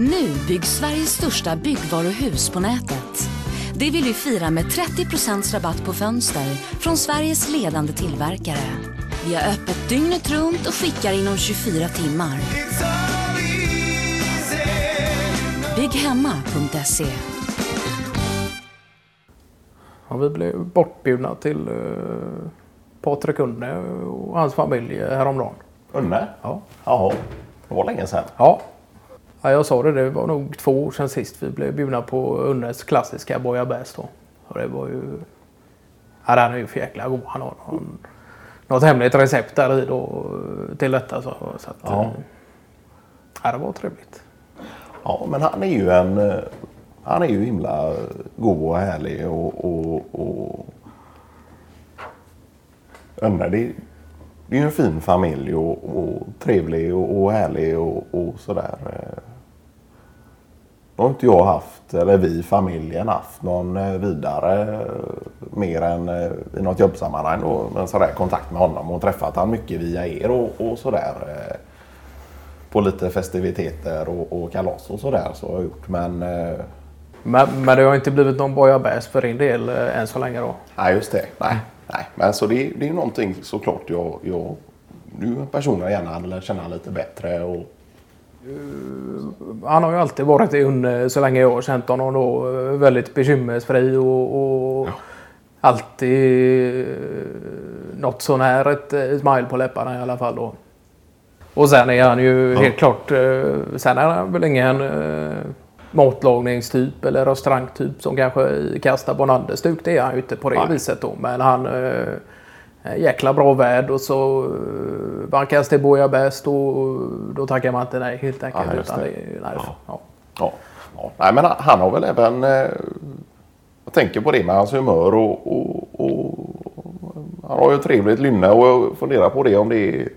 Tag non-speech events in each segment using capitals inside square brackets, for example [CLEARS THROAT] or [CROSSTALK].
Nu byggs Sveriges största byggvaruhus på nätet. Det vill vi fira med 30 rabatt på fönster från Sveriges ledande tillverkare. Vi har öppet dygnet runt och skickar inom 24 timmar. Bygghemma.se Ja, vi blev bortbjudna till uh, Patrik Unne och hans familj häromdagen. Unne? Ja. Jaha, det var länge sedan. Ja. Ja, jag sa det. Det var nog två år sedan sist vi blev bjudna på Unnes klassiska bouillabaisse då. Och det var ju... Ja, den är ju för jäkla god. Han har någon, något hemligt recept där i då till detta. Så, så att, Ja. eh, ja, det var trevligt. Ja, men han är ju en... eh, Han är ju himla god och härlig och... och, och Önne, det, det är ju en fin familj och, och trevlig och, och härlig och, och sådär. Nu har inte jag haft, eller vi familjen haft någon eh, vidare eh, mer än eh, i något jobbsammanhang då, men sådär kontakt med honom och träffat han mycket via er och, och sådär. På lite festiviteter och, och kalas och sådär så har jag gjort. Men Men, men det har inte blivit någon bouillabaisse för din del än så länge då? nej just det. Nej, nej. Men så det, det är någonting såklart jag, jag nu personligen gärna lärt känna lite bättre. Och, Han har ju alltid varit i Unne så länge jag har känt honom då. eh, Väldigt bekymmersfri och, och alltid eh, något sånär ett eh, smile på läpparna i alla fall då. Och sen är han ju helt klart, eh, sen är han väl ingen eh, matlagningstyp eller restaurangtyp som kanske i Kasta Bonanders stuk. Det är han ju inte på det Nej. viset då. Men han eh, jäkla bra värd och så eh, vankas det bouillabaisse då, då tackar man inte nej helt enkelt. Ja, utan det. det är, nej, ja. ja, ja. Nej, men han, har väl även... Eh, jag tänker på det med hans humör och, och, och han har ju trevligt lynne och jag funderar på det om det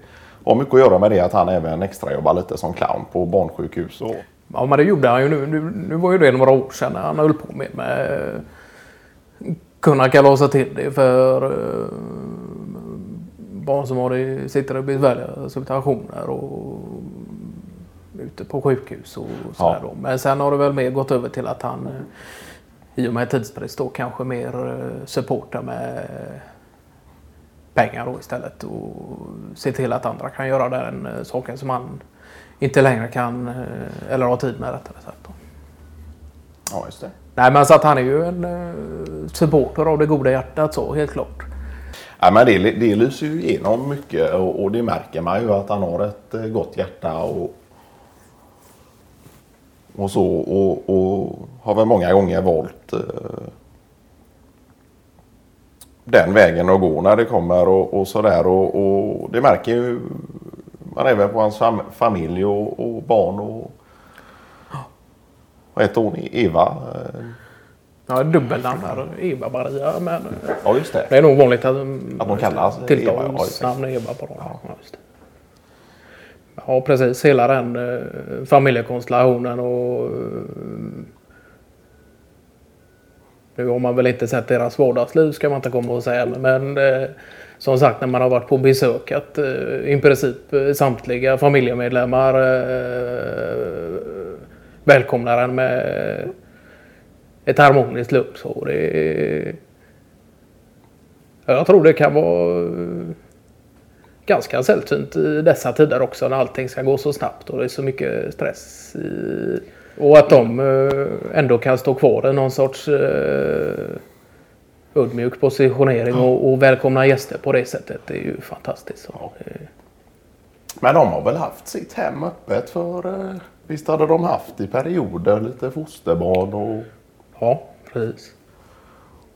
har mycket att göra med det att han även extrajobbar lite som clown på barnsjukhus. Och, Ja, men det gjorde han ju nu. Nu, nu var ju det några år sedan han höll på med, med eh, kunna kalasa till det för eh, barn som har i, sitter i besvärliga situationer och ute på sjukhus och sådär Ja. Men sen har det väl mer gått över till att han i och med tidsbrist då kanske mer eh, supportar med pengar då istället och se till att andra kan göra den eh, saken som han inte längre kan eh, eller har tid med rättare sagt. Då. ja, just det. Nej men så att han är ju en supporter av det goda hjärtat så helt klart. Ja, men det, det lyser ju igenom mycket och, och det märker man ju att han har ett eh, gott hjärta och, och så och, och har väl många gånger valt eh, den vägen att gå när det kommer och, och sådär och, och det märker ju man även på hans fam, familj och, och barn och och ett år, Eva? eh, Ja, dubbelnamn. Eva-Maria men Ja just det. det är nog vanligt att, Att de kallas Eva, ja, tilltalsnamn Eva dem. Ja. just det. ja precis, hela den eh, familjekonstellationen och eh, nu har man väl inte sett deras vardagsliv ska man inte komma och säga men eh, som sagt när man har varit på besök att eh, i princip eh, samtliga familjemedlemmar eh, välkomnar en med ett harmoniskt lugn. Så det, jag tror det kan vara eh, ganska sällsynt i dessa tider också när allting ska gå så snabbt och det är så mycket stress. I, och att de eh, ändå kan stå kvar i någon sorts eh, ödmjuk positionering och, och välkomna gäster på det sättet. Det är ju fantastiskt. Det, Men de har väl haft sitt hem öppet för... Visst hade de haft i perioder lite fosterbarn och ja, precis.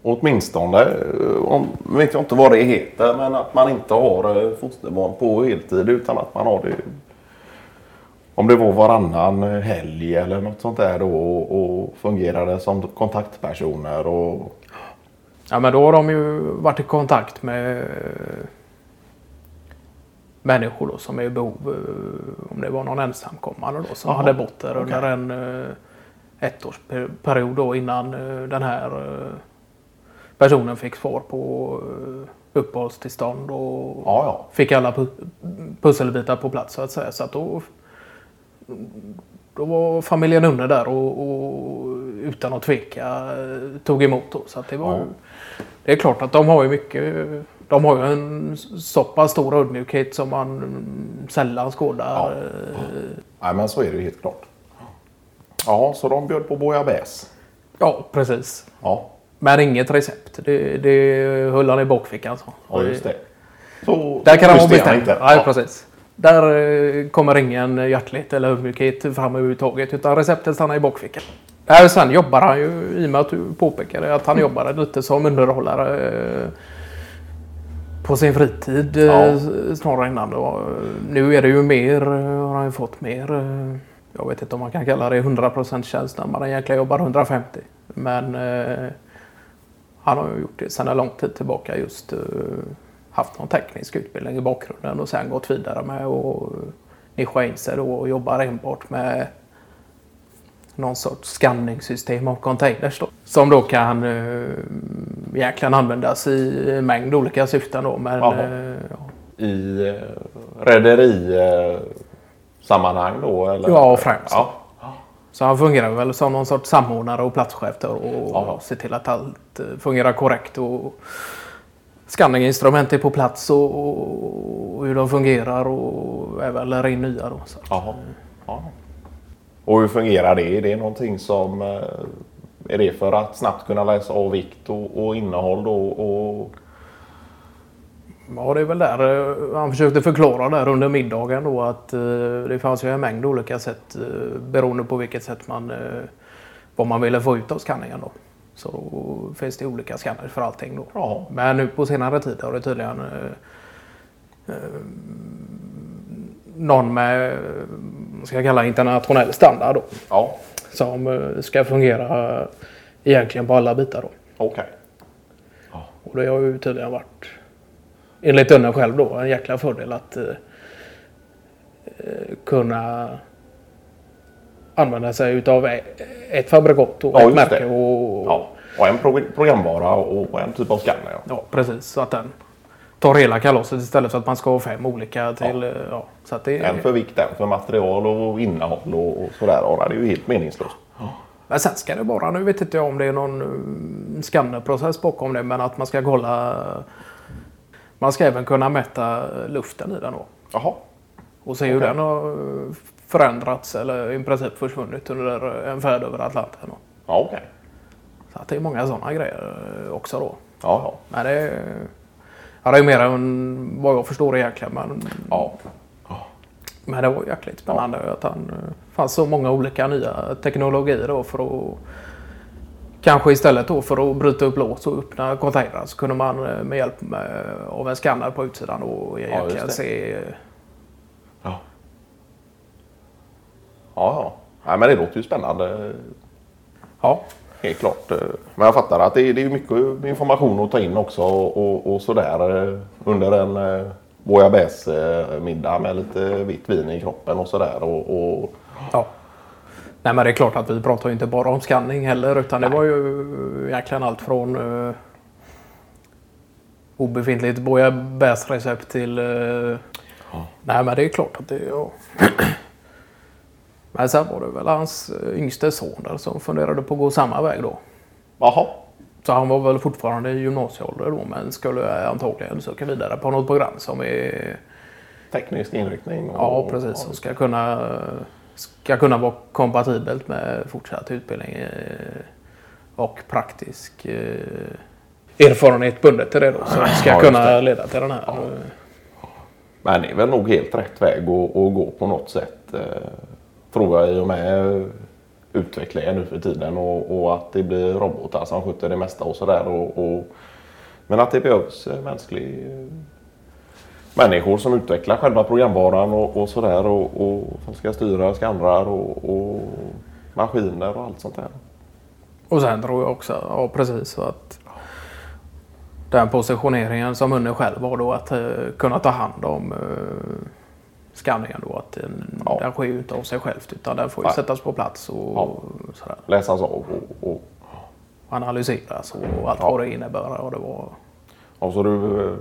åtminstone, eh, om, vet jag inte vad det heter, men att man inte har eh, fosterbarn på heltid utan att man har det om det var varannan eh, helg eller något sånt där då och, och fungerade som kontaktpersoner och Ja men då har de ju varit i kontakt med människor då som är i behov, eh, om det var någon ensamkommande då som Jaha, hade bott där okej. under en ettårsperiod då innan eh, den här eh, personen fick svar på eh, uppehållstillstånd och ja, ja. fick alla pu- pusselbitar på plats så att säga. Så att då då var familjen Unne där och, och utan att tveka tog emot. Då. Så att det, var, Ja. det är klart att de har ju mycket. De har ju en så pass stor ödmjukhet som man mm, sällan skådar. Ja. Nej, men så är det ju helt klart. Ja, så de bjöd på bouillabaisse. Ja, precis. Ja, Men inget recept. Det, det höll han i bakfickan. Så. ja just det. Så Där kan han vara bestämd. inte. Ja, precis. Där eh, kommer ingen hjärtlighet eller ödmjukhet fram överhuvudtaget. Utan receptet stannar i bakfickan. Äh, sen jobbar han ju, i och med att du påpekade att han jobbade lite som underhållare eh, på sin fritid eh, Ja. snarare innan. Då. Nu är det ju mer, eh, har han ju fått mer. Eh, Jag vet inte om man kan kalla det 100% tjänst när man egentligen jobbar 150. Men eh, han har ju gjort det sedan en lång tid tillbaka just eh, haft någon teknisk utbildning i bakgrunden och sen gått vidare med att nischa in sig och jobbar enbart med någon sorts skanningssystem av containers då. Som då kan eh, egentligen användas i en mängd olika syften då. Men eh, ja. I eh, rederi eh, sammanhang då? Eller? Ja, främst. Ja. Så han fungerar väl som någon sorts samordnare och platschef och Ja. ser till att allt eh, fungerar korrekt. Och scanninginstrument är på plats och, och hur de fungerar och även lära in nya. Då, så. Ja. Och hur fungerar det? Är det någonting som... eh, Är det för att snabbt kunna läsa av vikt och, och innehåll då? Och, Ja, det är väl där eh, han försökte förklara där under middagen då att eh, det fanns ju en mängd olika sätt eh, beroende på vilket sätt man eh, vad man ville få ut av skanningen då. Så då finns det olika scanners för allting då. ja. Men nu på senare tid har det tydligen eh, någon med vad ska jag kalla internationell standard då, Ja, som ska fungera egentligen på alla bitar då. okej. Och det har ju tydligen varit, enligt Önne själv då, en jäkla fördel att eh, eh, kunna använda sig utav e- ett fabrikat och Ja, ett märke. Och, Ja. Och en pro- programvara och en typ av scanner. Ja. Ja, precis. Så att den tar hela kalaset istället för att man ska ha fem olika till... Ja. Ja, så att det, En för vikt, en för material och innehåll och, och sådär. Och det är ju helt meningslöst. Men sen ska det vara, nu vet inte jag om det är någon mm, skannerprocess bakom det, men att man ska kolla... Man ska även kunna mäta luften i den då. Jaha. Och se hur Okej. den har förändrats eller i princip försvunnit under en färd över Atlanten. då. Ja, okej. Så att det är många sådana grejer eh, också då. Ja, ja. Men det är, ja, det är mer än vad jag förstår egentligen. Men, Ja. men det var jäkligt spännande att han eh, fanns så många olika nya teknologier då för att Kanske istället då för att bryta upp lås och öppna containrar så kunde man eh, med hjälp med, av en skanner på utsidan och egentligen det. se Ja. Ja, ja. Nej, men det låter ju spännande. Ja, Helt klart. Men jag fattar att det är, det är mycket information att ta in också och, och, och sådär eh, under en eh, bouillabaisse-middag med lite vitt vin i kroppen och sådär. Och, och, Ja. Nej men det är klart att vi pratar ju inte bara om scanning heller utan det var ju egentligen allt från uh, obefintligt bouillabaisse-recept till... Uh, Nej men det är klart att det... Ja. [CLEARS THROAT] men sen var det väl hans eh, yngste son där som funderade på att gå samma väg då. Jaha. Så han var väl fortfarande i gymnasieålder då men skulle antagligen söka vidare på något program som är... Teknisk inriktning. Och, Ja, precis. Som ska kunna, ska kunna vara kompatibelt med fortsatt utbildning eh, och praktisk eh, erfarenhet bundet till det då. Som ska Ja, kunna leda till den här. eh, Men det är väl nog helt rätt väg att, att gå på något sätt. eh, Tror jag i och med utvecklingen nu för tiden och, och att det blir robotar som sköter det mesta och sådär. Och, och, men att det behövs eh, mänsklig människor som utvecklar själva programvaran och, och sådär och, och som ska styra skannrar och, och maskiner och allt sånt där. Och sen tror jag också, ja precis, så att den positioneringen som Unne själv var då att eh, kunna ta hand om eh, skanningen då. Att den, Ja. den sker ju inte av sig självt utan den får ju Nej. sättas på plats och Ja. sådär. Läsas av och, och, analyseras och allt Ja. vad det innebär. Och det var, och så du eh,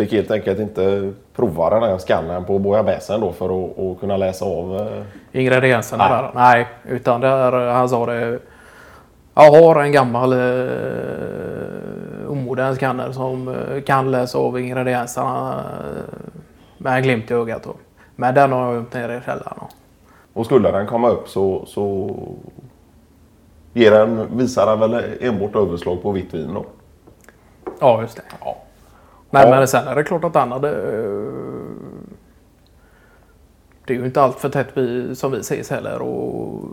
fick helt enkelt inte prova den här skallen på bouillabaisen då för att, att kunna läsa av. eh, Ingredienserna Nej. där. Nej, utan där, han sa det. Jag har en gammal eh, omodern skanner som eh, kan läsa av ingredienserna eh, med en glimt i ögat. Då. Men den har jag gömt nere i källaren. Och skulle den komma upp så, så ger den, visar den väl enbart överslag på vitt vin då. Ja, just det. Ja. Nej, men sen är det klart att han hade... eh, Det är ju inte allt för tätt vi, som vi ses heller och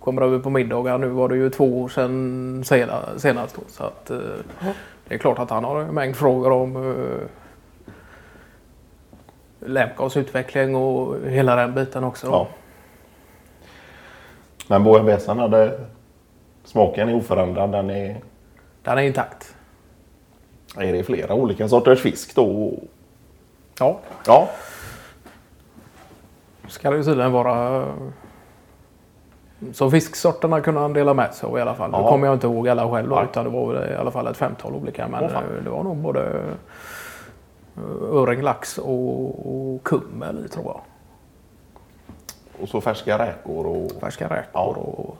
kommer över på middagar. Nu var det ju två år sedan sena- senast. Då, så att, eh, det är klart att han har en mängd frågor om uh, Lemcos utveckling och hela den biten också. Ja. Men bouillabaisen hade smaken är oförändrad. Den är, Den är intakt. Är det flera olika sorters fisk då? Ja, Ja, ska det ju tydligen vara. Så fisksorterna kunde han dela med sig av i alla fall. Nu Ja. kommer jag inte ihåg alla själv då, utan det var väl i alla fall ett femtal olika. Men eh, det var nog både eh, öring, lax och, och kummel tror jag. och så färska räkor och Färska räkor Ja. och